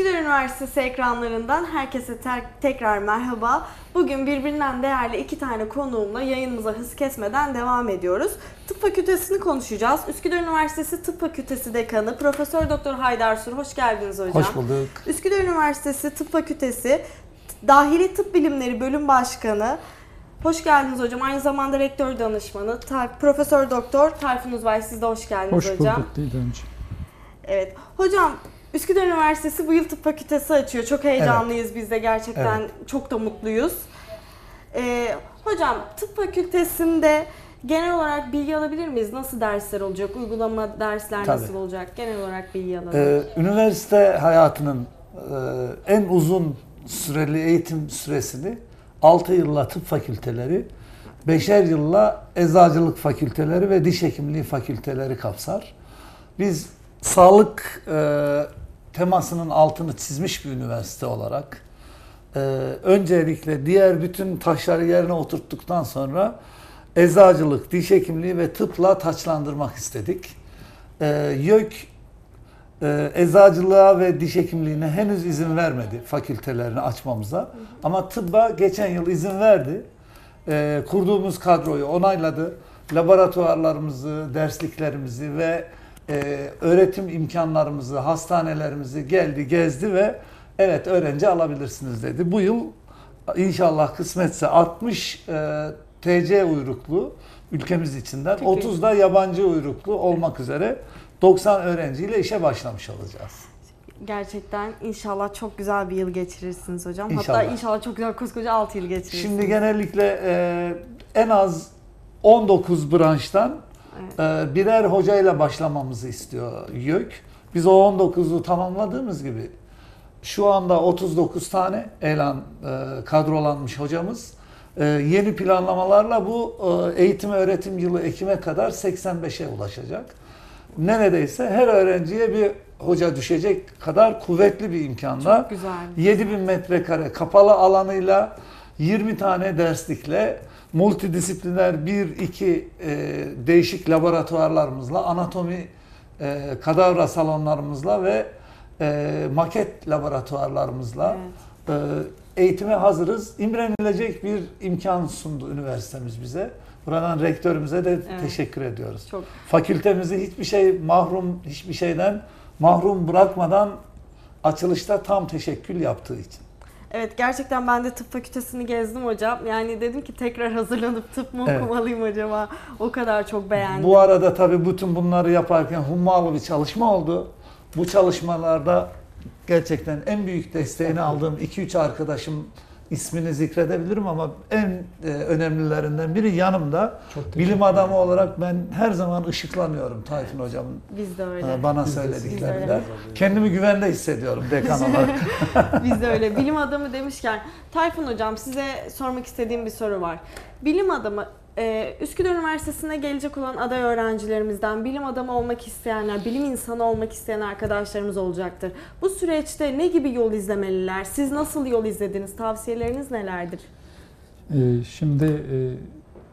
Üsküdar Üniversitesi ekranlarından herkese ter- tekrar merhaba. Bugün birbirinden değerli iki tane konuğumla yayınımıza hız kesmeden devam ediyoruz. Tıp Fakültesini konuşacağız. Üsküdar Üniversitesi Tıp Fakültesi Dekanı Profesör Doktor Haydar Sur hoş geldiniz hocam. Hoş bulduk. Üsküdar Üniversitesi Tıp Fakültesi Dahili Tıp Bilimleri Bölüm Başkanı Hoş geldiniz hocam. Aynı zamanda rektör danışmanı Ta- Profesör Doktor Tayfun Uzbay siz de hoş geldiniz Hoş hocam. bulduk Didemciğim. Evet. Hocam Üsküdar Üniversitesi bu yıl tıp fakültesi açıyor. Çok heyecanlıyız biz de gerçekten. Çok da mutluyuz. Ee, hocam tıp fakültesinde genel olarak bilgi alabilir miyiz? Nasıl dersler olacak? Uygulama dersler Tabii. nasıl olacak? Genel olarak bilgi alalım. Ee, üniversite hayatının e, en uzun süreli eğitim süresini 6 yılla tıp fakülteleri, 5'er yılla eczacılık fakülteleri ve diş hekimliği fakülteleri kapsar. Biz sağlık e, temasının altını çizmiş bir üniversite olarak e, öncelikle diğer bütün taşları yerine oturttuktan sonra eczacılık, diş hekimliği ve tıpla taçlandırmak istedik. E, YÖK e, eczacılığa ve diş hekimliğine henüz izin vermedi fakültelerini açmamıza. Ama tıbba geçen yıl izin verdi. E, kurduğumuz kadroyu onayladı. Laboratuvarlarımızı, dersliklerimizi ve e, öğretim imkanlarımızı, hastanelerimizi geldi, gezdi ve evet öğrenci alabilirsiniz dedi. Bu yıl inşallah kısmetse 60 e, TC uyruklu ülkemiz içinden, Çok iyi. 30 da yabancı uyruklu olmak üzere 90 öğrenciyle işe başlamış olacağız. Gerçekten inşallah çok güzel bir yıl geçirirsiniz hocam. Hatta İnşallah. inşallah çok güzel koskoca 6 yıl geçirirsiniz. Şimdi genellikle e, en az 19 branştan e, birer hocayla başlamamızı istiyor YÖK. Biz o 19'u tamamladığımız gibi şu anda 39 tane elan e, kadrolanmış hocamız. E, yeni planlamalarla bu e, eğitim öğretim yılı Ekim'e kadar 85'e ulaşacak. Neredeyse her öğrenciye bir hoca düşecek kadar kuvvetli bir imkanda. Çok güzel. 7000 metrekare kapalı alanıyla 20 tane derslikle multidisipliner 1-2 e, değişik laboratuvarlarımızla anatomi e, kadavra salonlarımızla ve e, maket laboratuvarlarımızla e, eğitime hazırız. İmrenilecek bir imkan sundu üniversitemiz bize. Buradan rektörümüze de Evet. teşekkür ediyoruz. Çok Fakültemizi hiçbir şey mahrum, hiçbir şeyden mahrum bırakmadan açılışta tam teşekkür yaptığı için. Evet gerçekten ben de tıp fakültesini gezdim hocam. Yani dedim ki tekrar hazırlanıp tıp mı Evet. okumalıyım acaba? O kadar çok beğendim. Bu arada tabii bütün bunları yaparken hummalı bir çalışma oldu. Bu çalışmalarda gerçekten en büyük desteğini aldığım 2-3 arkadaşım ismini zikredebilirim ama en e, önemlilerinden biri yanımda. Bilim adamı olarak ben her zaman ışıklanıyorum Tayfun hocamın Biz de öyle. e, bana Biz de öyle. Kendimi güvende hissediyorum dekan olarak. Biz de öyle. Bilim adamı demişken Tayfun hocam size sormak istediğim bir soru var. Bilim adamı e, Üsküdar Üniversitesi'ne gelecek olan aday öğrencilerimizden bilim adamı olmak isteyenler, bilim insanı olmak isteyen arkadaşlarımız olacaktır. Bu süreçte ne gibi yol izlemeliler? Siz nasıl yol izlediniz? Tavsiyeleriniz nelerdir? Ee, şimdi e,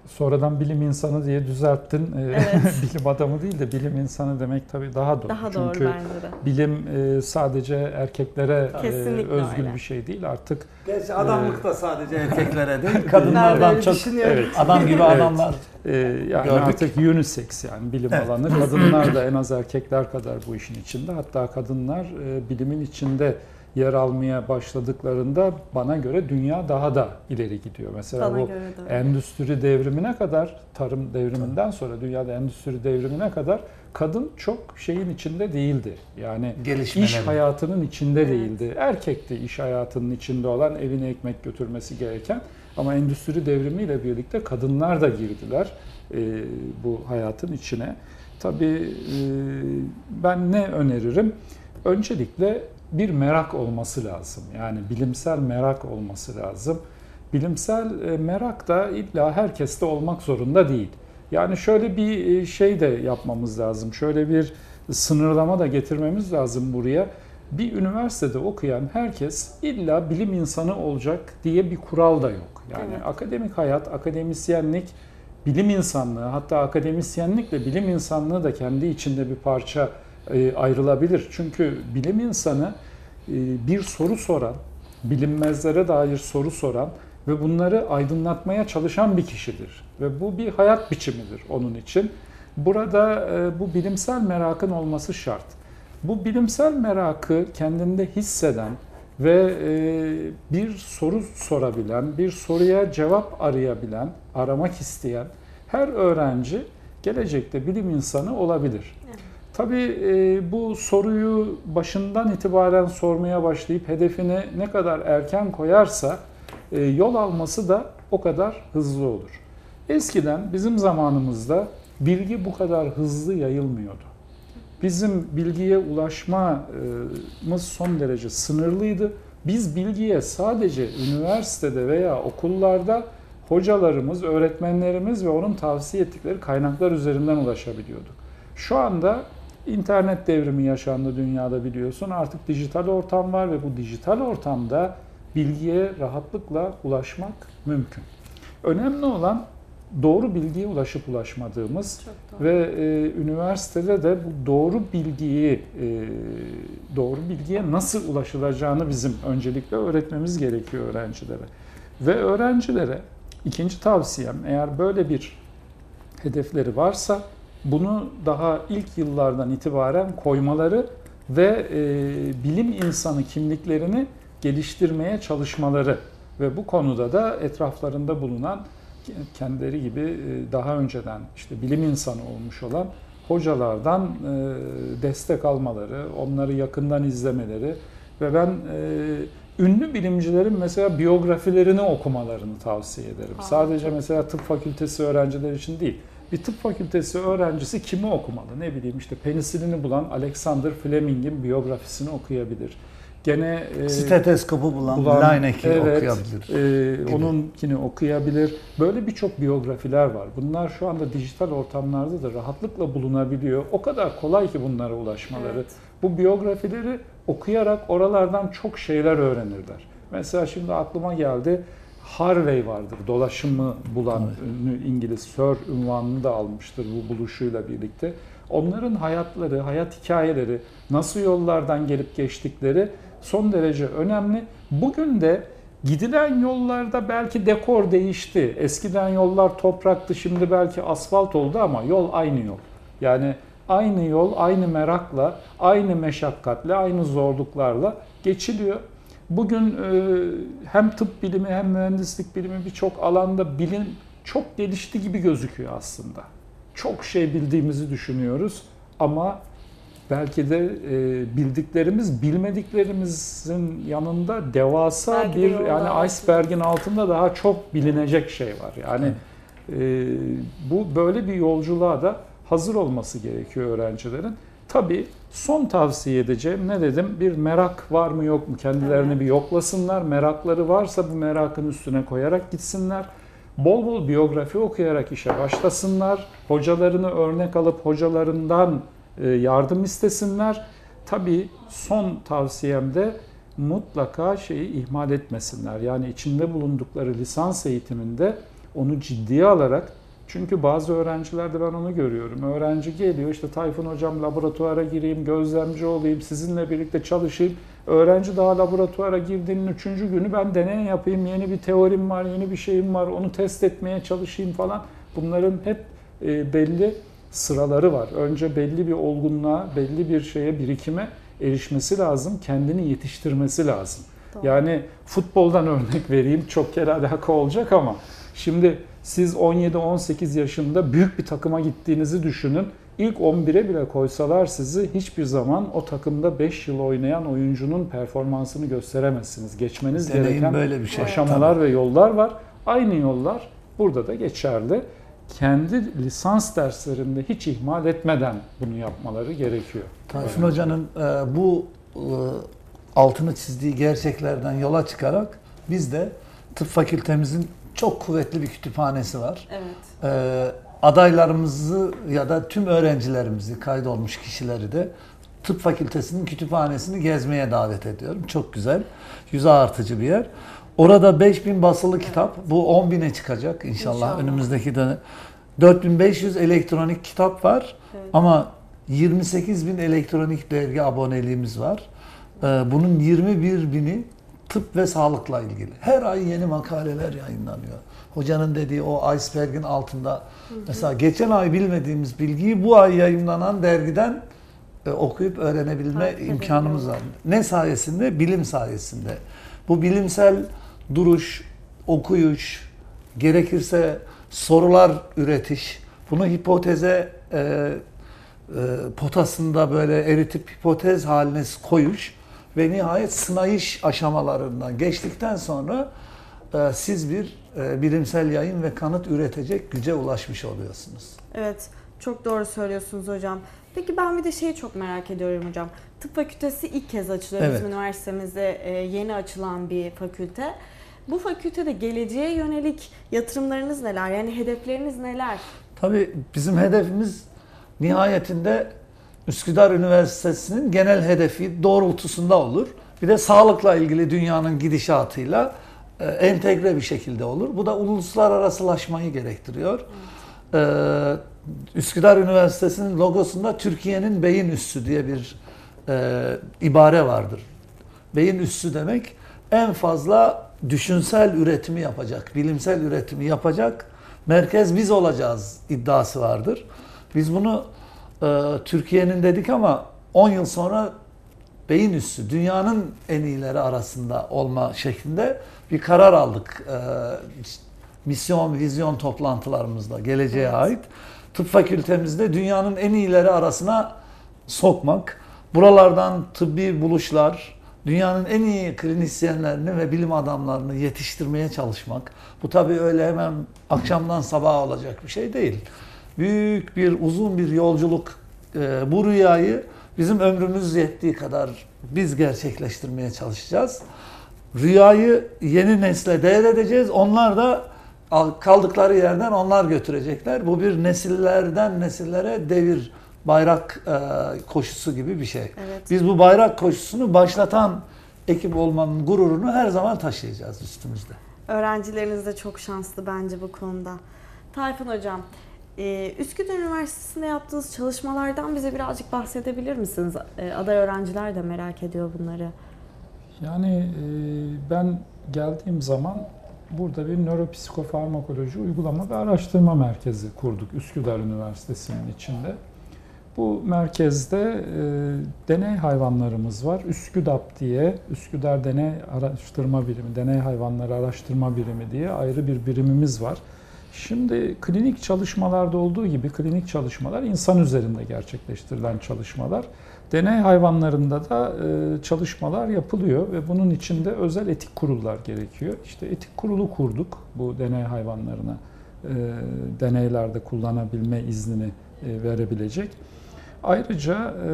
sonradan bilim insanı diye düzelttin. Ee, Evet. bilim adamı değil de bilim insanı demek tabii daha doğru. Daha doğru Çünkü bence de. bilim e, sadece erkeklere e, Kesinlikle özgür öyle. bir şey değil. Artık Gerçi adamlık da sadece erkeklere değil, kadınlardan öyle çok evet. adam gibi Evet. adamlar. e, yani Gördük. artık unisex yani bilim Evet. alanı. Kadınlar da en az erkekler kadar bu işin içinde. Hatta kadınlar e, bilimin içinde yer almaya başladıklarında bana göre dünya daha da ileri gidiyor. Mesela Bana bu göre de endüstri devrimine kadar, tarım devriminden sonra dünyada endüstri devrimine kadar kadın çok şeyin içinde değildi. Yani Gelişmeleri. iş hayatının içinde Evet. değildi. Erkekti iş hayatının içinde olan evine ekmek götürmesi gereken. Ama endüstri devrimiyle birlikte kadınlar da girdiler e, bu hayatın içine. Tabii e, ben ne öneririm? Öncelikle bir merak olması lazım. Yani bilimsel merak olması lazım. Bilimsel e, merak da illa herkeste olmak zorunda değil. Yani şöyle bir e, şey de yapmamız lazım. Şöyle bir sınırlama da getirmemiz lazım buraya. Bir üniversitede okuyan herkes illa bilim insanı olacak diye bir kural da yok. Yani Evet. akademik hayat, akademisyenlik, bilim insanlığı hatta akademisyenlikle bilim insanlığı da kendi içinde bir parça ayrılabilir. Çünkü bilim insanı bir soru soran, bilinmezlere dair soru soran ve bunları aydınlatmaya çalışan bir kişidir. Ve bu bir hayat biçimidir onun için. Burada e, bu bilimsel merakın olması şart. Bu bilimsel merakı kendinde hisseden ve e, bir soru sorabilen, bir soruya cevap arayabilen, aramak isteyen her öğrenci gelecekte bilim insanı olabilir. Tabii e, bu soruyu başından itibaren sormaya başlayıp hedefini ne kadar erken koyarsa e, yol alması da o kadar hızlı olur. Eskiden bizim zamanımızda bilgi bu kadar hızlı yayılmıyordu. Bizim bilgiye ulaşmamız son derece sınırlıydı. Biz bilgiye sadece üniversitede veya okullarda hocalarımız, öğretmenlerimiz ve onun tavsiye ettikleri kaynaklar üzerinden ulaşabiliyorduk. Şu anda internet devrimi yaşandı dünyada biliyorsun. Artık dijital ortam var ve bu dijital ortamda bilgiye rahatlıkla ulaşmak mümkün. Önemli olan doğru bilgiye ulaşıp ulaşmadığımız ve e, üniversitede de bu doğru bilgiyi e, doğru bilgiye nasıl ulaşılacağını bizim öncelikle öğretmemiz gerekiyor öğrencilere. Ve öğrencilere ikinci tavsiyem eğer böyle bir hedefleri varsa bunu daha ilk yıllardan itibaren koymaları ve e, bilim insanı kimliklerini geliştirmeye çalışmaları ve bu konuda da etraflarında bulunan kendileri gibi e, daha önceden işte bilim insanı olmuş olan hocalardan e, destek almaları, onları yakından izlemeleri ve ben e, ünlü bilimcilerin mesela biyografilerini okumalarını tavsiye ederim. Aa, Sadece mesela tıp fakültesi öğrencileri için değil. Bir tıp fakültesi öğrencisi kimi okumalı? Ne bileyim işte penisilini bulan Alexander Fleming'in biyografisini okuyabilir. Gene e, Stetoskopu bulan, bulan- Lineik'i evet, okuyabilir. e, onunkini okuyabilir. Böyle birçok biyografiler var. Bunlar şu anda dijital ortamlarda da rahatlıkla bulunabiliyor. O kadar kolay ki bunlara ulaşmaları. Evet. Bu biyografileri okuyarak oralardan çok şeyler öğrenirler. Mesela şimdi aklıma geldi. Harvey vardır. Dolaşımı bulan ünlü İngiliz Sir ünvanını da almıştır bu buluşuyla birlikte. Onların hayatları, hayat hikayeleri, nasıl yollardan gelip geçtikleri son derece önemli. Bugün de gidilen yollarda belki dekor değişti. Eskiden yollar topraktı, şimdi belki asfalt oldu ama yol aynı yol. Yani aynı yol, aynı merakla, aynı meşakkatle, aynı zorluklarla geçiliyor. Bugün e, hem tıp bilimi hem mühendislik bilimi birçok alanda bilim çok gelişti gibi gözüküyor aslında. Çok şey bildiğimizi düşünüyoruz ama belki de e, bildiklerimiz bilmediklerimizin yanında devasa Belki bir yani iceberg'in altında daha çok bilinecek şey var. Yani e, bu böyle bir yolculuğa da hazır olması gerekiyor öğrencilerin. Tabii son tavsiye edeceğim ne dedim? Bir merak var mı yok mu? Kendilerini Evet. bir yoklasınlar. Merakları varsa bu merakın üstüne koyarak gitsinler. Bol bol biyografi okuyarak işe başlasınlar. Hocalarını örnek alıp hocalarından e, yardım istesinler. Tabii son tavsiyem de mutlaka şeyi ihmal etmesinler. Yani içinde bulundukları lisans eğitiminde onu ciddiye alarak çünkü bazı öğrencilerde ben onu görüyorum. Öğrenci geliyor işte Tayfun hocam laboratuvara gireyim, gözlemci olayım, sizinle birlikte çalışayım. Öğrenci daha laboratuvara girdiğinin üçüncü günü ben deney yapayım, yeni bir teorim var, yeni bir şeyim var, onu test etmeye çalışayım falan. Bunların hep e, belli sıraları var. Önce belli bir olgunluğa, belli bir şeye, birikime erişmesi lazım, kendini yetiştirmesi lazım. Doğru. Yani futboldan örnek vereyim, çok kere alaka olacak ama şimdi siz 17-18 yaşında büyük bir takıma gittiğinizi düşünün. İlk 11'e bile koysalar sizi hiçbir zaman o takımda 5 yıl oynayan oyuncunun performansını gösteremezsiniz. Geçmeniz Deneyim gereken böyle bir şey. aşamalar ve yollar var. Aynı yollar burada da geçerli. Kendi lisans derslerinde hiç ihmal etmeden bunu yapmaları gerekiyor. Tayfun Hoca'nın e, bu e, altını çizdiği gerçeklerden yola çıkarak biz de tıp fakültemizin çok kuvvetli bir kütüphanesi var. Evet. E, adaylarımızı ya da tüm öğrencilerimizi kaydolmuş kişileri de tıp fakültesinin kütüphanesini gezmeye davet ediyorum. Çok güzel, yüze artıcı bir yer. Orada 5000 basılı kitap, bu 10.000'e çıkacak inşallah, İnşallah. önümüzdeki dönem. 4500 elektronik kitap var Evet. ama 28 bin elektronik dergi aboneliğimiz var. Ee, bunun 21 bini tıp ve sağlıkla ilgili. Her ay yeni makaleler yayınlanıyor. Hocanın dediği o iceberg'in altında. Mesela geçen ay bilmediğimiz bilgiyi bu ay yayınlanan dergiden e, okuyup öğrenebilme Takip imkanımız var. Ne sayesinde? Bilim sayesinde. Bu bilimsel duruş, okuyuş, gerekirse sorular üretiş, bunu hipoteze e, e, potasında böyle eritip hipotez haline koyuş ve nihayet sınayış aşamalarından geçtikten sonra e, siz bir e, bilimsel yayın ve kanıt üretecek güce ulaşmış oluyorsunuz. Evet, çok doğru söylüyorsunuz hocam. Peki ben bir de şeyi çok merak ediyorum hocam. Tıp fakültesi ilk kez açılıyor Evet. bizim üniversitemizde e, yeni açılan bir fakülte. Bu fakültede geleceğe yönelik yatırımlarınız neler? Yani hedefleriniz neler? Tabii bizim hedefimiz nihayetinde Üsküdar Üniversitesi'nin genel hedefi doğrultusunda olur. Bir de sağlıkla ilgili dünyanın gidişatıyla e, entegre bir şekilde olur. Bu da uluslararasılaşmayı gerektiriyor. Ee, Üsküdar Üniversitesi'nin logosunda Türkiye'nin beyin üssü diye bir e, ibare vardır. Beyin üssü demek en fazla düşünsel üretimi yapacak, bilimsel üretimi yapacak merkez biz olacağız iddiası vardır. Biz bunu e, Türkiye'nin dedik ama 10 yıl sonra beyin üssü, dünyanın en iyileri arasında olma şeklinde bir karar aldık. E, misyon, vizyon toplantılarımızda geleceğe Evet. ait. Tıp fakültemizde dünyanın en iyileri arasına sokmak, buralardan tıbbi buluşlar, dünyanın en iyi klinisyenlerini ve bilim adamlarını yetiştirmeye çalışmak. Bu tabii öyle hemen akşamdan sabaha olacak bir şey değil. Büyük bir, uzun bir yolculuk. Ee, bu rüyayı bizim ömrümüz yettiği kadar biz gerçekleştirmeye çalışacağız. Rüyayı yeni nesle devredeceğiz. Onlar da al- kaldıkları yerden onlar götürecekler. Bu bir nesillerden nesillere devir, bayrak e, koşusu gibi bir şey. Evet. Biz bu bayrak koşusunu başlatan ekip olmanın gururunu her zaman taşıyacağız üstümüzde. Öğrencileriniz de çok şanslı bence bu konuda. Tayfun Hocam, e, Üsküdar Üniversitesi'nde yaptığınız çalışmalardan bize birazcık bahsedebilir misiniz? E, Aday öğrenciler de merak ediyor bunları. Yani e, ben geldiğim zaman burada bir nöropsikofarmakoloji uygulama ve araştırma merkezi kurduk Üsküdar Üniversitesi'nin içinde. Bu merkezde e, deney hayvanlarımız var. Üsküdap diye, Üsküdar Deney Araştırma Birimi, Deney Hayvanları Araştırma Birimi diye ayrı bir birimimiz var. Şimdi klinik çalışmalarda olduğu gibi klinik çalışmalar insan üzerinde gerçekleştirilen çalışmalar. Deney hayvanlarında da e, çalışmalar yapılıyor ve bunun içinde özel etik kurullar gerekiyor. İşte etik kurulu kurduk bu deney hayvanlarına e, deneylerde kullanabilme iznini e, verebilecek. Ayrıca e,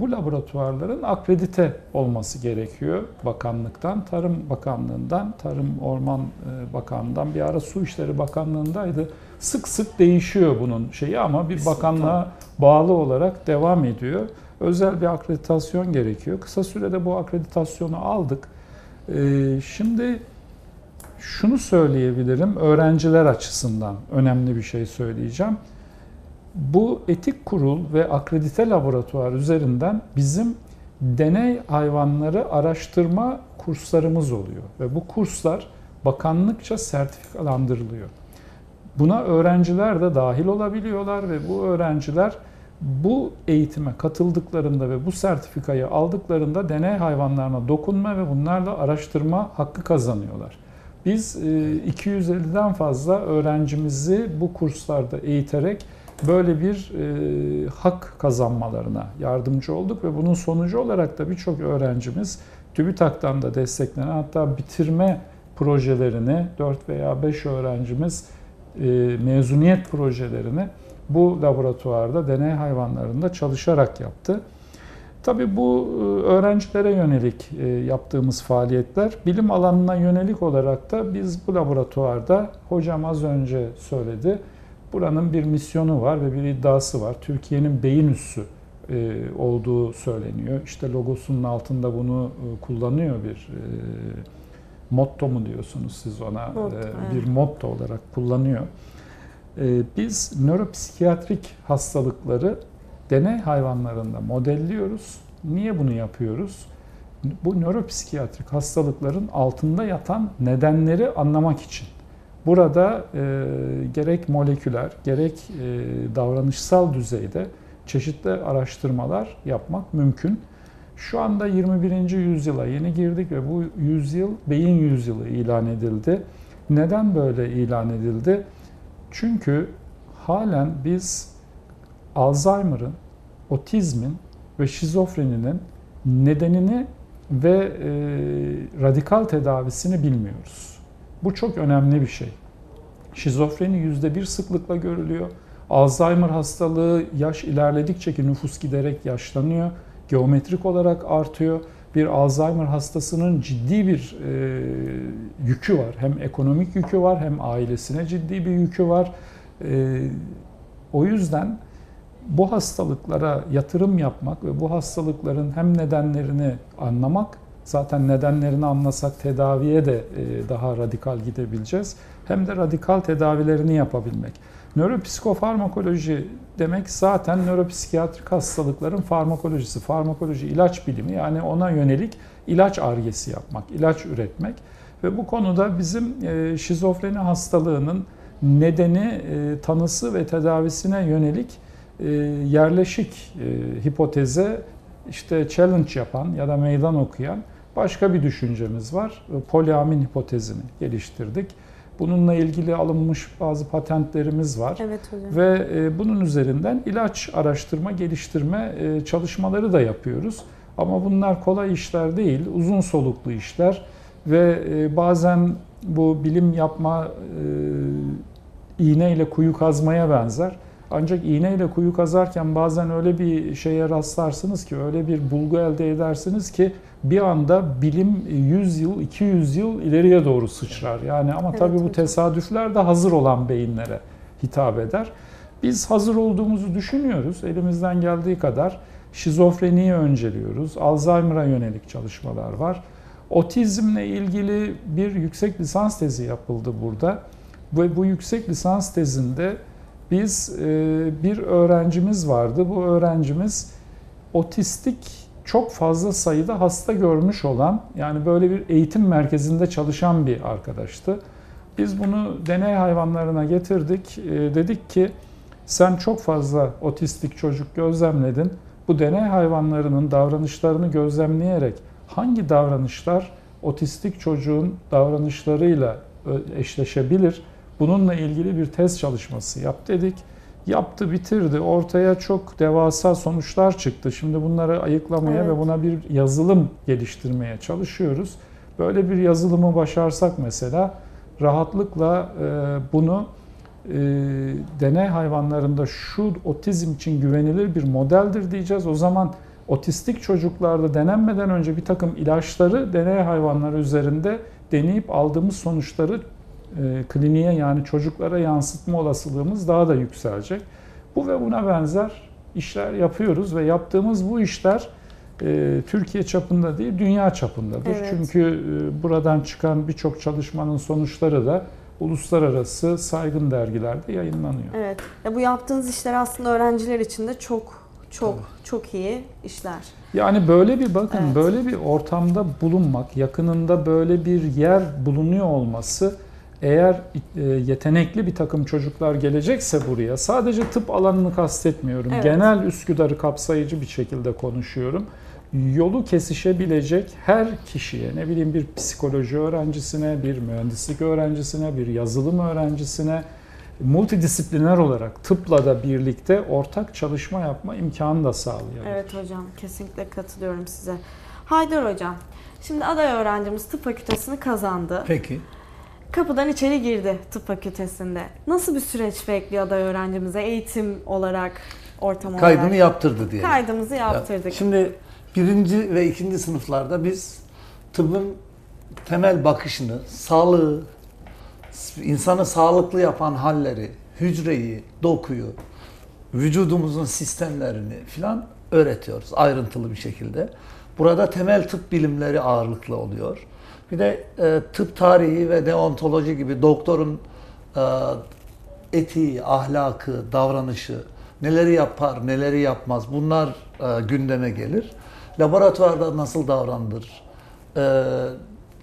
bu laboratuvarların akredite olması gerekiyor bakanlıktan, Tarım Bakanlığından, Tarım Orman e, Bakanlığından, bir ara Su İşleri Bakanlığındaydı. Sık sık değişiyor bunun şeyi ama bir bakanlığa bağlı olarak devam ediyor. Özel bir akreditasyon gerekiyor. Kısa sürede bu akreditasyonu aldık. E, Şimdi şunu söyleyebilirim, öğrenciler açısından önemli bir şey söyleyeceğim. Bu etik kurul ve akredite laboratuvar üzerinden bizim deney hayvanları araştırma kurslarımız oluyor ve bu kurslar bakanlıkça sertifikalandırılıyor. Buna öğrenciler de dahil olabiliyorlar ve bu öğrenciler bu eğitime katıldıklarında ve bu sertifikayı aldıklarında deney hayvanlarına dokunma ve bunlarla araştırma hakkı kazanıyorlar. Biz e, 250'den fazla öğrencimizi bu kurslarda eğiterek böyle bir e, hak kazanmalarına yardımcı olduk ve bunun sonucu olarak da birçok öğrencimiz TÜBİTAK'tan da desteklenen hatta bitirme projelerini 4 veya 5 öğrencimiz e, mezuniyet projelerini bu laboratuvarda deney hayvanlarında çalışarak yaptı. Tabii bu e, öğrencilere yönelik e, yaptığımız faaliyetler bilim alanına yönelik olarak da biz bu laboratuvarda hocam az önce söyledi. Buranın bir misyonu var ve bir iddiası var. Türkiye'nin beyin üssü e, olduğu söyleniyor. İşte logosunun altında bunu e, kullanıyor bir e, motto mu diyorsunuz siz ona? Motto. Bir motto olarak kullanıyor. Biz nöropsikiyatrik hastalıkları deney hayvanlarında modelliyoruz. Niye bunu yapıyoruz? bu nöropsikiyatrik hastalıkların altında yatan nedenleri anlamak için. Burada e, gerek moleküler gerek e, davranışsal düzeyde çeşitli araştırmalar yapmak mümkün. Şu anda 21. yüzyıla yeni girdik ve bu yüzyıl beyin yüzyılı ilan edildi. Neden böyle ilan edildi? Çünkü halen biz Alzheimer'ın, otizmin ve şizofreninin nedenini ve e, radikal tedavisini bilmiyoruz. Bu çok önemli bir şey. Şizofreni yüzde bir sıklıkla görülüyor. Alzheimer hastalığı yaş ilerledikçe ki nüfus giderek yaşlanıyor. Geometrik olarak artıyor. Bir Alzheimer hastasının ciddi bir e, yükü var. Hem ekonomik yükü var hem ailesine ciddi bir yükü var. E, o yüzden bu hastalıklara yatırım yapmak ve bu hastalıkların hem nedenlerini anlamak, zaten nedenlerini anlasak tedaviye de e, daha radikal gidebileceğiz, hem de radikal tedavilerini yapabilmek. Nöropsikofarmakoloji demek zaten nöropsikiyatrik hastalıkların farmakolojisi, farmakoloji ilaç bilimi yani ona yönelik ilaç argesi yapmak, ilaç üretmek ve bu konuda bizim e, şizofreni hastalığının nedeni, e, tanısı ve tedavisine yönelik yerleşik hipoteze işte challenge yapan ya da meydan okuyan başka bir düşüncemiz var. E, poliamin hipotezini geliştirdik. Bununla ilgili alınmış bazı patentlerimiz var. Evet hocam. Ve bunun üzerinden ilaç araştırma, geliştirme çalışmaları da yapıyoruz. Ama bunlar kolay işler değil, uzun soluklu işler ve bazen bu bilim yapma iğne ile kuyu kazmaya benzer. Ancak iğneyle kuyu kazarken bazen öyle bir şeye rastlarsınız ki, öyle bir bulgu elde edersiniz ki bir anda bilim 100 yıl, 200 yıl ileriye doğru sıçrar. Yani ama Evet, tabii bu tesadüfler de hazır olan beyinlere hitap eder. Biz hazır olduğumuzu düşünüyoruz. Elimizden geldiği kadar şizofreniyi önceliyoruz. Alzheimer'a yönelik çalışmalar var. Otizmle ilgili bir yüksek lisans tezi yapıldı burada. Ve bu yüksek lisans tezinde biz e, bir öğrencimiz vardı. Bu öğrencimiz otistik çok fazla sayıda hasta görmüş olan yani böyle bir eğitim merkezinde çalışan bir arkadaştı. Biz bunu deney hayvanlarına getirdik. E, dedik ki sen çok fazla otistik çocuk gözlemledin. Bu deney hayvanlarının davranışlarını gözlemleyerek hangi davranışlar otistik çocuğun davranışlarıyla eşleşebilir? Bununla ilgili bir test çalışması yap dedik. Yaptı, bitirdi. Ortaya çok devasa sonuçlar çıktı. Şimdi bunları ayıklamaya Evet. ve buna bir yazılım geliştirmeye çalışıyoruz. Böyle bir yazılımı başarsak mesela rahatlıkla e, bunu e, deney hayvanlarında şu otizm için güvenilir bir modeldir diyeceğiz. O zaman otistik çocuklarda denenmeden önce bir takım ilaçları deney hayvanları üzerinde deneyip aldığımız sonuçları e, kliniğe yani çocuklara yansıtma olasılığımız daha da yükselecek. Bu ve buna benzer işler yapıyoruz ve yaptığımız bu işler e, Türkiye çapında değil dünya çapındadır. Evet. Çünkü e, buradan çıkan birçok çalışmanın sonuçları da uluslararası saygın dergilerde yayınlanıyor. Evet. Ya bu yaptığınız işler aslında öğrenciler için de çok çok çok iyi işler. Yani böyle bir bakın Evet. böyle bir ortamda bulunmak, yakınında böyle bir yer bulunuyor olması eğer e, yetenekli bir takım çocuklar gelecekse buraya sadece tıp alanını kastetmiyorum. Evet. Genel Üsküdar'ı kapsayıcı bir şekilde konuşuyorum. Yolu kesişebilecek her kişiye ne bileyim bir psikoloji öğrencisine, bir mühendislik öğrencisine, bir yazılım öğrencisine multidisipliner olarak tıpla da birlikte ortak çalışma yapma imkanı da sağlıyor. Evet hocam kesinlikle katılıyorum size. Haydar hocam. Şimdi aday öğrencimiz tıp fakültesini kazandı. Peki. Kapıdan içeri girdi tıp fakültesinde. Nasıl bir süreç bekliyor aday öğrencimize eğitim olarak, ortam olarak? Kaydını yaptırdı diyelim. Kaydımızı yaptırdık. Şimdi birinci ve ikinci sınıflarda biz tıbbın temel bakışını, sağlığı, insanı sağlıklı yapan halleri, hücreyi, dokuyu, vücudumuzun sistemlerini filan öğretiyoruz ayrıntılı bir şekilde. Burada temel tıp bilimleri ağırlıklı oluyor. Bir de e, tıp tarihi ve deontoloji gibi doktorun e, etiği, ahlakı, davranışı, neleri yapar, neleri yapmaz bunlar e, gündeme gelir. laboratuvarda nasıl davranılır? Ee,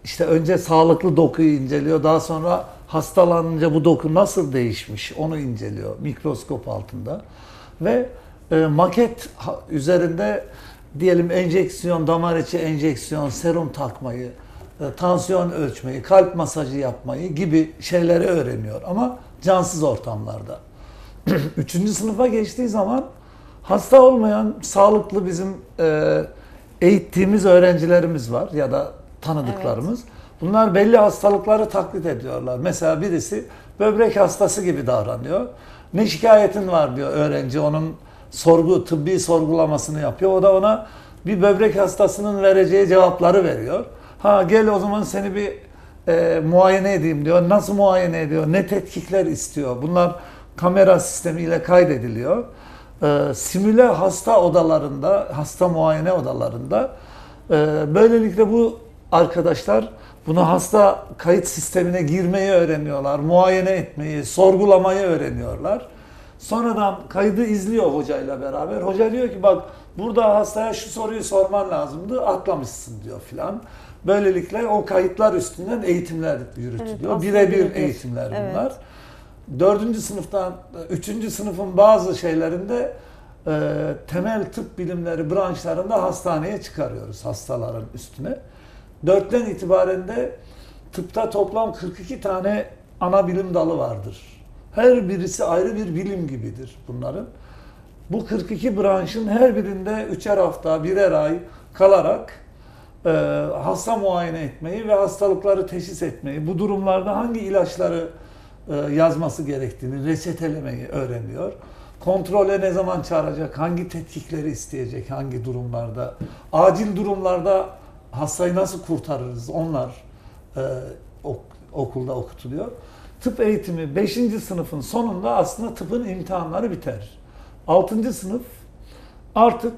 işte önce sağlıklı dokuyu inceliyor, daha sonra hastalanınca bu doku nasıl değişmiş onu inceliyor mikroskop altında. Ve e, maket üzerinde diyelim enjeksiyon, damar içi enjeksiyon, serum takmayı, e, tansiyon ölçmeyi, kalp masajı yapmayı gibi şeyleri öğreniyor ama cansız ortamlarda. Üçüncü sınıfa geçtiği zaman hasta olmayan, sağlıklı bizim e, eğittiğimiz öğrencilerimiz var ya da tanıdıklarımız. Bunlar belli hastalıkları taklit ediyorlar. Mesela birisi böbrek hastası gibi davranıyor. Ne şikayetin var diyor öğrenci. Onun sorgu, tıbbi sorgulamasını yapıyor. O da ona bir böbrek hastasının vereceği cevapları veriyor. Ha gel o zaman seni bir e, muayene edeyim diyor. Nasıl muayene ediyor? Ne tetkikler istiyor? Bunlar kamera sistemiyle kaydediliyor. E, simüle hasta odalarında, hasta muayene odalarında e, böylelikle bu arkadaşlar bunu hasta kayıt sistemine girmeyi öğreniyorlar, muayene etmeyi, sorgulamayı öğreniyorlar. Sonradan kaydı izliyor hocayla beraber. Hoca diyor ki bak burada hastaya şu soruyu sorman lazımdı, atlamışsın diyor filan. Böylelikle o kayıtlar üstünden eğitimler yürütülüyor. Birebir birebir. eğitimler Evet. bunlar. Dördüncü sınıftan, üçüncü sınıfın bazı şeylerinde e, temel tıp bilimleri branşlarında hastaneye çıkarıyoruz hastaların üstüne. Dörtten itibaren de tıpta toplam 42 tane ana bilim dalı vardır. Her birisi ayrı bir bilim gibidir bunların. Bu 42 branşın her birinde üçer hafta, birer ay kalarak e, hasta muayene etmeyi ve hastalıkları teşhis etmeyi, bu durumlarda hangi ilaçları e, yazması gerektiğini, reçetelemeyi öğreniyor. Kontrole ne zaman çağıracak, hangi tetkikleri isteyecek, hangi durumlarda, acil durumlarda hastayı nasıl kurtarırız onlar e, ok- okulda okutuluyor. Tıp eğitimi 5. sınıfın sonunda aslında tıpın imtihanları biter. 6. sınıf artık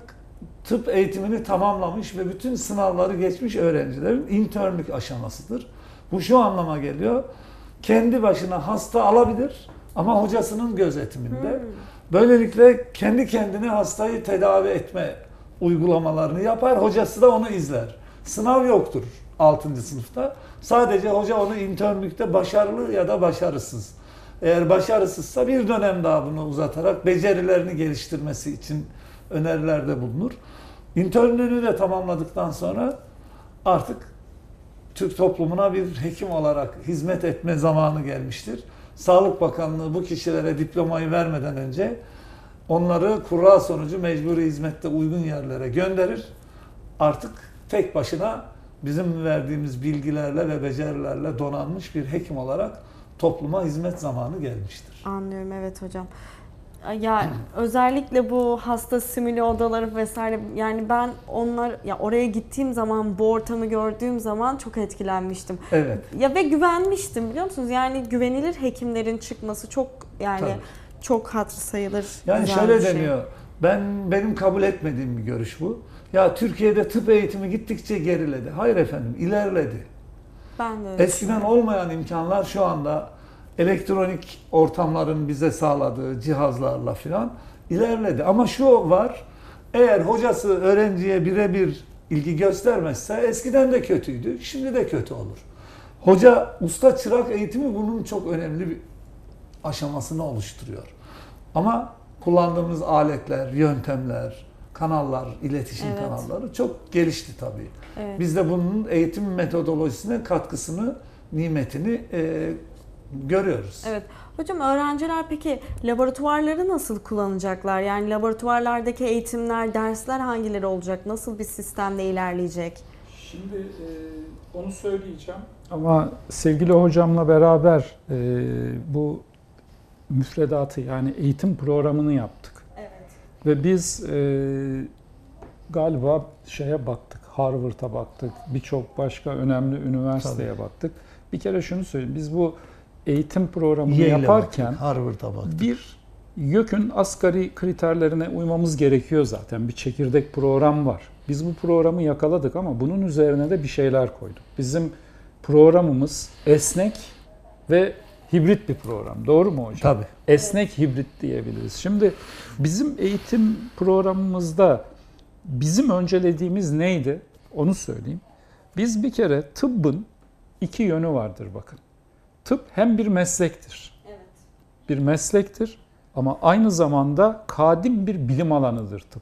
tıp eğitimini tamamlamış ve bütün sınavları geçmiş öğrencilerin internlük aşamasıdır. Bu şu anlama geliyor. Kendi başına hasta alabilir ama hocasının gözetiminde. Böylelikle kendi kendine hastayı tedavi etme uygulamalarını yapar. Hocası da onu izler. Sınav yoktur 6. sınıfta. Sadece hoca onu internlükte başarılı ya da başarısız. Eğer başarısızsa bir dönem daha bunu uzatarak becerilerini geliştirmesi için önerilerde bulunur. İnternlüğünü de tamamladıktan sonra artık Türk toplumuna bir hekim olarak hizmet etme zamanı gelmiştir. Sağlık Bakanlığı bu kişilere diplomayı vermeden önce onları kura sonucu mecburi hizmette uygun yerlere gönderir. Artık tek başına bizim verdiğimiz bilgilerle ve becerilerle donanmış bir hekim olarak topluma hizmet zamanı gelmiştir. Anlıyorum evet hocam. Ya özellikle bu hasta simüle odaları vesaire yani ben onlar ya oraya gittiğim zaman bu ortamı gördüğüm zaman çok etkilenmiştim. Evet. Ya ve güvenmiştim biliyor musunuz? Yani güvenilir hekimlerin çıkması çok yani Tabii. çok hatır sayılır. Yani şöyle şey. deniyor. Ben benim kabul etmediğim bir görüş bu. Ya Türkiye'de tıp eğitimi gittikçe geriledi. Hayır efendim, ilerledi. Ben de öyle Eskiden olmayan imkanlar şu anda elektronik ortamların bize sağladığı cihazlarla filan ilerledi. Ama şu var, eğer hocası öğrenciye birebir ilgi göstermezse eskiden de kötüydü, şimdi de kötü olur. Hoca usta çırak eğitimi bunun çok önemli bir aşamasını oluşturuyor. Ama kullandığımız aletler, yöntemler, kanallar, iletişim Evet. kanalları çok gelişti tabii. Evet. Biz de bunun eğitim metodolojisine katkısını, nimetini e, görüyoruz. Evet. Hocam öğrenciler peki laboratuvarları nasıl kullanacaklar? Yani laboratuvarlardaki eğitimler, dersler hangileri olacak? Nasıl bir sistemde ilerleyecek? Şimdi e, onu söyleyeceğim. Ama sevgili hocamla beraber e, bu müfredatı yani eğitim programını yaptık. Evet. Ve biz e, galiba şeye baktık, Harvard'a baktık, birçok başka önemli üniversiteye baktık. Bir kere şunu söyleyeyim, biz bu eğitim programını Yale'e yaparken baktık, Harvard'a baktık. bir YÖK'ün asgari kriterlerine uymamız gerekiyor zaten. Bir çekirdek program var. Biz bu programı yakaladık ama bunun üzerine de bir şeyler koyduk. Bizim programımız esnek ve hibrit bir program. Doğru mu hocam? bizim öncelediğimiz neydi? Onu söyleyeyim. Biz bir kere tıbbın iki yönü vardır bakın. Tıp hem bir meslektir. Evet. Bir meslektir ama aynı zamanda kadim bir bilim alanıdır tıp.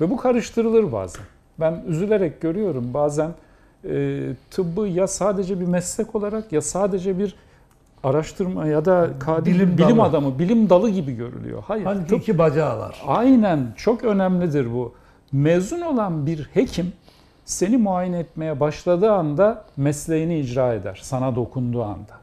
Ve bu karıştırılır bazen. Ben üzülerek görüyorum bazen e, tıbbı ya sadece bir meslek olarak ya sadece bir araştırma ya da kadim Bilim bilim, dalı. adamı, bilim dalı gibi görülüyor. Hayır. Halbuki tıp iki bacağı var. Aynen çok önemlidir bu. Mezun olan bir hekim seni muayene etmeye başladığı anda mesleğini icra eder. Sana dokunduğu anda.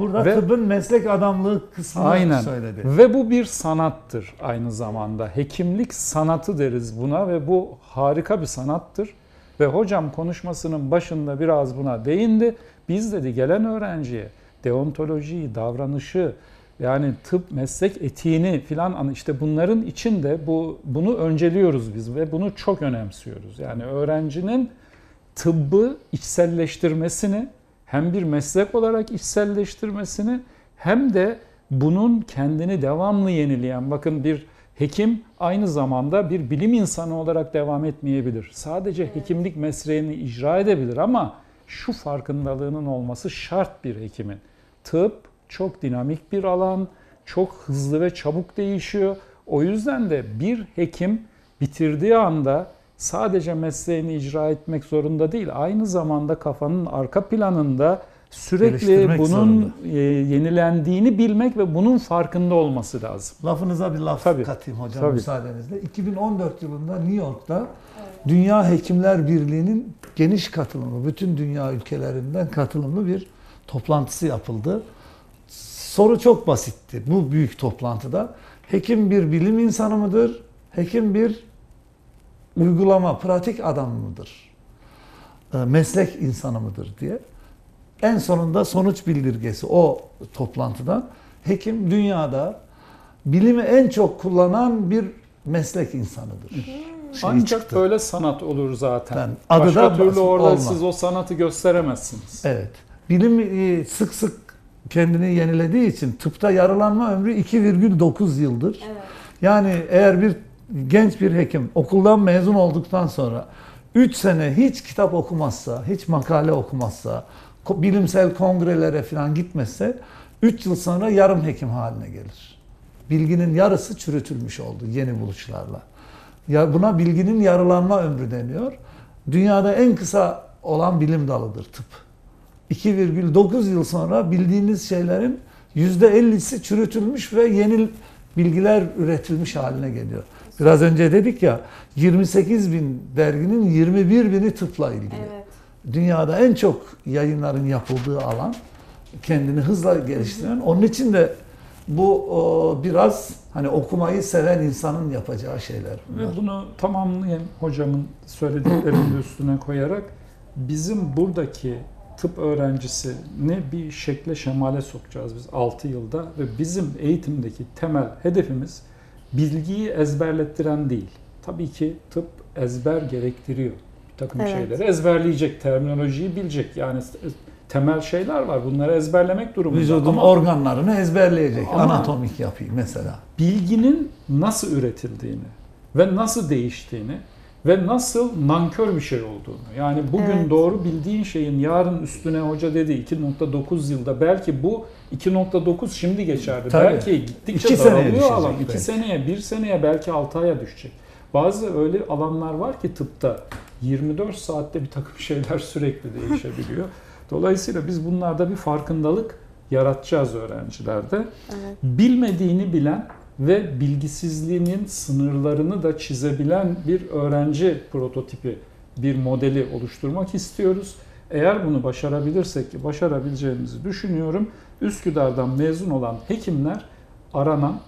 Burada Ve- tıbbın meslek adamlığı kısmını Aynen. söyledi. Ve bu bir sanattır aynı zamanda. Hekimlik sanatı deriz buna ve bu harika bir sanattır. Ve hocam konuşmasının başında biraz buna değindi. Biz dedi gelen öğrenciye deontolojiyi, davranışı, yani tıp meslek etiğini filan işte bunların içinde bu bunu önceliyoruz biz ve bunu çok önemsiyoruz. Yani öğrencinin tıbbı içselleştirmesini hem bir meslek olarak içselleştirmesini hem de bunun kendini devamlı yenileyen bakın bir hekim aynı zamanda bir bilim insanı olarak devam etmeyebilir. Sadece hekimlik mesleğini icra edebilir ama şu farkındalığının olması şart bir hekimin. Tıp çok dinamik bir alan, çok hızlı ve çabuk değişiyor. O yüzden de bir hekim bitirdiği anda sadece mesleğini icra etmek zorunda değil. Aynı zamanda kafanın arka planında sürekli bunun zorunda. e, yenilendiğini bilmek ve bunun farkında olması lazım. Lafınıza bir laf Tabii. katayım hocam Tabii. müsaadenizle. 2014 yılında New York'ta Dünya Hekimler Birliği'nin geniş katılımı, bütün dünya ülkelerinden katılımlı bir toplantısı yapıldı. Soru çok basitti bu büyük toplantıda. Hekim bir bilim insanı mıdır? Hekim bir uygulama, pratik adam mıdır? E, Meslek insanı mıdır diye. En sonunda sonuç bildirgesi o toplantıdan hekim dünyada bilimi en çok kullanan bir meslek insanıdır. Şeyi Ancak çıktı. böyle sanat olur zaten. Yani adı Başka da türlü orada olmaz. siz o sanatı gösteremezsiniz. Evet. Bilim e, sık sık kendini yenilediği için tıpta yarılanma ömrü 2,9 yıldır. Evet. Yani eğer bir genç bir hekim okuldan mezun olduktan sonra 3 sene hiç kitap okumazsa, hiç makale okumazsa, bilimsel kongrelere falan gitmezse 3 yıl sonra yarım hekim haline gelir. Bilginin yarısı çürütülmüş oldu yeni buluşlarla. Ya buna bilginin yarılanma ömrü deniyor. Dünyada en kısa olan bilim dalıdır tıp. 2,9 yıl sonra bildiğiniz şeylerin %50'si çürütülmüş ve yeni bilgiler üretilmiş haline geliyor. Biraz önce dedik ya 28 bin derginin 21 bini tıpla ilgili. Evet. Dünyada en çok yayınların yapıldığı alan kendini hızla geliştiren. Onun için de bu o, biraz hani okumayı seven insanın yapacağı şeyler. bunlar. Ve bunu tamamlayayım hocamın söylediklerinin üstüne koyarak bizim buradaki tıp öğrencisi ne bir şekle şemale sokacağız biz 6 yılda ve bizim eğitimdeki temel hedefimiz bilgiyi ezberlettiren değil. Tabii ki tıp ezber gerektiriyor. Bir takım Evet. şeyleri ezberleyecek, terminolojiyi bilecek. Yani temel şeyler var. Bunları ezberlemek durumunda. Vücudun Ama- organlarını ezberleyecek. Ama- Anatomik yapıyı mesela. bilginin nasıl üretildiğini ve nasıl değiştiğini ve nasıl nankör bir şey olduğunu. Yani bugün Evet. doğru bildiğin şeyin yarın üstüne hoca dedi 2.9 yılda belki bu 2.9 şimdi geçerli. Tabii. Belki gittikçe İki daralıyor alan. 2 belki. seneye, 1 seneye belki 6 aya düşecek. Bazı öyle alanlar var ki tıpta 24 saatte bir takım şeyler sürekli değişebiliyor. Dolayısıyla biz bunlarda bir farkındalık yaratacağız öğrencilerde Evet. bilmediğini bilen ve bilgisizliğinin sınırlarını da çizebilen bir öğrenci prototipi, bir modeli oluşturmak istiyoruz. Eğer bunu başarabilirsek ki başarabileceğimizi düşünüyorum. Üsküdar'dan mezun olan hekimler aranan,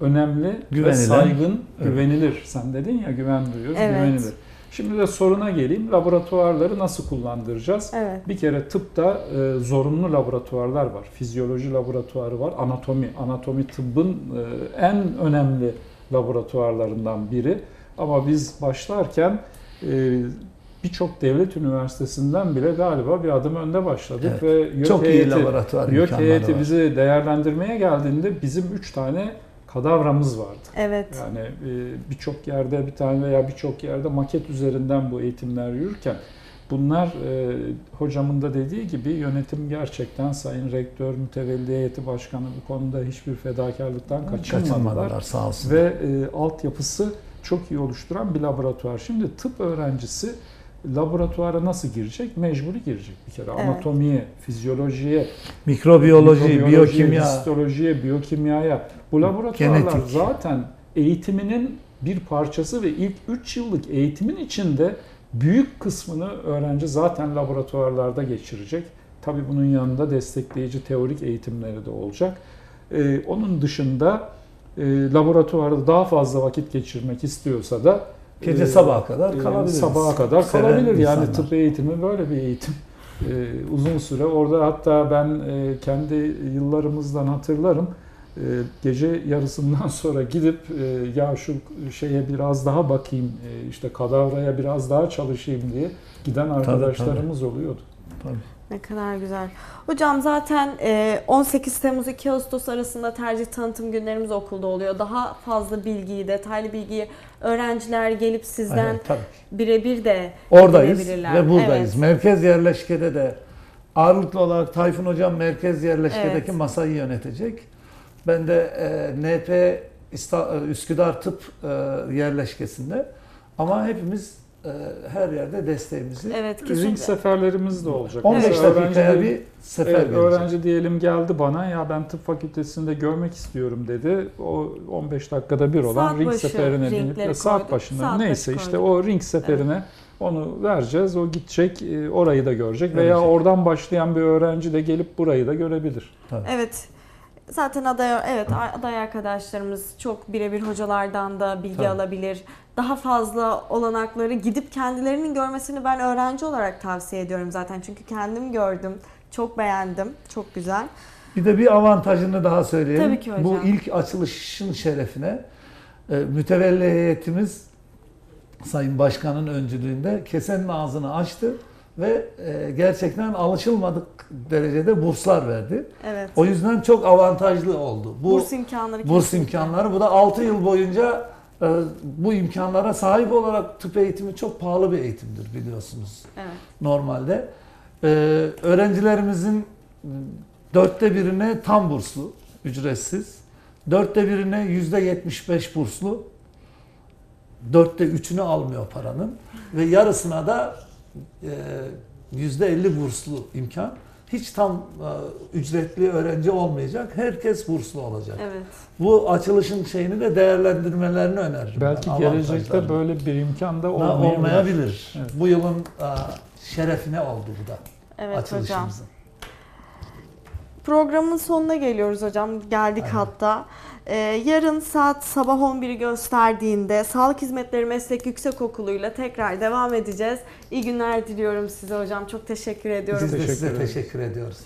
önemli ve Güvenilen. saygın, Evet. güvenilir. Sen dedin ya güven duyuyoruz, Evet. güvenilir. Şimdi de soruna geleyim. Laboratuvarları nasıl kullandıracağız? Evet. Bir kere tıpta e, zorunlu laboratuvarlar var. Fizyoloji laboratuvarı var. Anatomi, anatomi tıbbın e, en önemli laboratuvarlarından biri. Ama biz başlarken e, birçok devlet üniversitesinden bile galiba bir adım önde başladık Evet. ve YÖK Çok iyi heyeti, laboratuvar YÖK heyeti var. bizi değerlendirmeye geldiğinde bizim üç tane kadavramız vardı. Evet. Yani e, birçok yerde bir tane veya birçok yerde maket üzerinden bu eğitimler yürürken bunlar e, hocamın da dediği gibi yönetim gerçekten Sayın Rektör, Mütevelli Heyeti Başkanı bu konuda hiçbir fedakarlıktan kaçınmadılar. Kaçınmadılar sağ olsun. Ve e, altyapısı çok iyi oluşturan bir laboratuvar. Şimdi tıp öğrencisi laboratuvara nasıl girecek? Mecburi girecek bir kere. Evet. Anatomiye, fizyolojiye, Mikrobiyoloji, mikrobiyolojiye, biyokimya, histolojiye, biyokimyaya. Bu laboratuvarlar Genetik. zaten eğitiminin bir parçası ve ilk 3 yıllık eğitimin içinde büyük kısmını öğrenci zaten laboratuvarlarda geçirecek. Tabii bunun yanında destekleyici teorik eğitimleri de olacak. Ee, onun dışında e, laboratuvarda daha fazla vakit geçirmek istiyorsa da gece e, sabaha kadar e, kalabilir. Sabaha kadar kalabilir. Yani insanlar. tıp eğitimi böyle bir eğitim. E, uzun süre orada hatta ben e, kendi yıllarımızdan hatırlarım. E, gece yarısından sonra gidip e, ya şu şeye biraz daha bakayım, e, işte kadavraya biraz daha çalışayım diye giden arkadaşlarımız oluyordu. Tabii. Ne kadar güzel. Hocam zaten e, 18 Temmuz 2 Ağustos arasında tercih tanıtım günlerimiz okulda oluyor. Daha fazla bilgiyi, detaylı bilgiyi öğrenciler gelip sizden birebir de Oradayız ve buradayız. Evet. Merkez yerleşkede de ağırlıklı olarak Tayfun Hocam merkez yerleşkedeki Evet. masayı yönetecek. Ben de e, NP İsta- Üsküdar Tıp e, yerleşkesinde ama hepimiz her yerde desteğimizi Evet Ring kesinlikle. seferlerimiz de olacak. 15 Mesela dakikaya bir sefer Evet, öğrenci diyelim geldi bana ya ben tıp fakültesinde görmek istiyorum dedi. O 15 dakikada bir olan Saat ring başı seferine binip ya saat başına Saat neyse başı işte koyduk. o ring seferine onu vereceğiz. O gidecek e, orayı da görecek veya Görecek. oradan başlayan bir öğrenci de gelip burayı da görebilir. Evet. Zaten aday evet aday arkadaşlarımız çok birebir hocalardan da bilgi Tabii. alabilir. Daha fazla olanakları gidip kendilerinin görmesini ben öğrenci olarak tavsiye ediyorum zaten. Çünkü kendim gördüm. Çok beğendim. Çok güzel. Bir de bir avantajını daha söyleyelim. Tabii ki hocam. Bu ilk açılışın şerefine e, mütevelli heyetimiz Sayın Başkan'ın öncülüğünde kesenin ağzını açtı ve e, gerçekten alışılmadık derecede burslar verdi. Evet. O yüzden çok avantajlı oldu. Bu burs imkanları burs kesinlikle. imkanları. Bu da 6 yıl boyunca bu imkanlara sahip olarak tıp eğitimi çok pahalı bir eğitimdir biliyorsunuz Evet. normalde. Ee, öğrencilerimizin dörtte birine tam burslu, ücretsiz. Dörtte birine yüzde yetmiş beş burslu. Dörtte üçünü almıyor paranın. Ve yarısına da e, yüzde elli burslu imkan. Hiç tam e, ücretli öğrenci olmayacak. Herkes burslu olacak. Evet. Bu açılışın şeyini de değerlendirmelerini öneririm. Belki ben, gelecekte böyle bir imkan da olmayabilir. olmayabilir. Evet. Bu yılın e, şerefine oldu bu da Evet hocam. açılışımızın. Programın sonuna geliyoruz hocam. Geldik Aynen. hatta. Ee, yarın saat sabah 11'i gösterdiğinde Sağlık Hizmetleri Meslek Yüksekokulu'yla tekrar devam edeceğiz. İyi günler diliyorum size hocam. Çok teşekkür ediyorum. Biz de Teşekkür size teşekkür ediyoruz.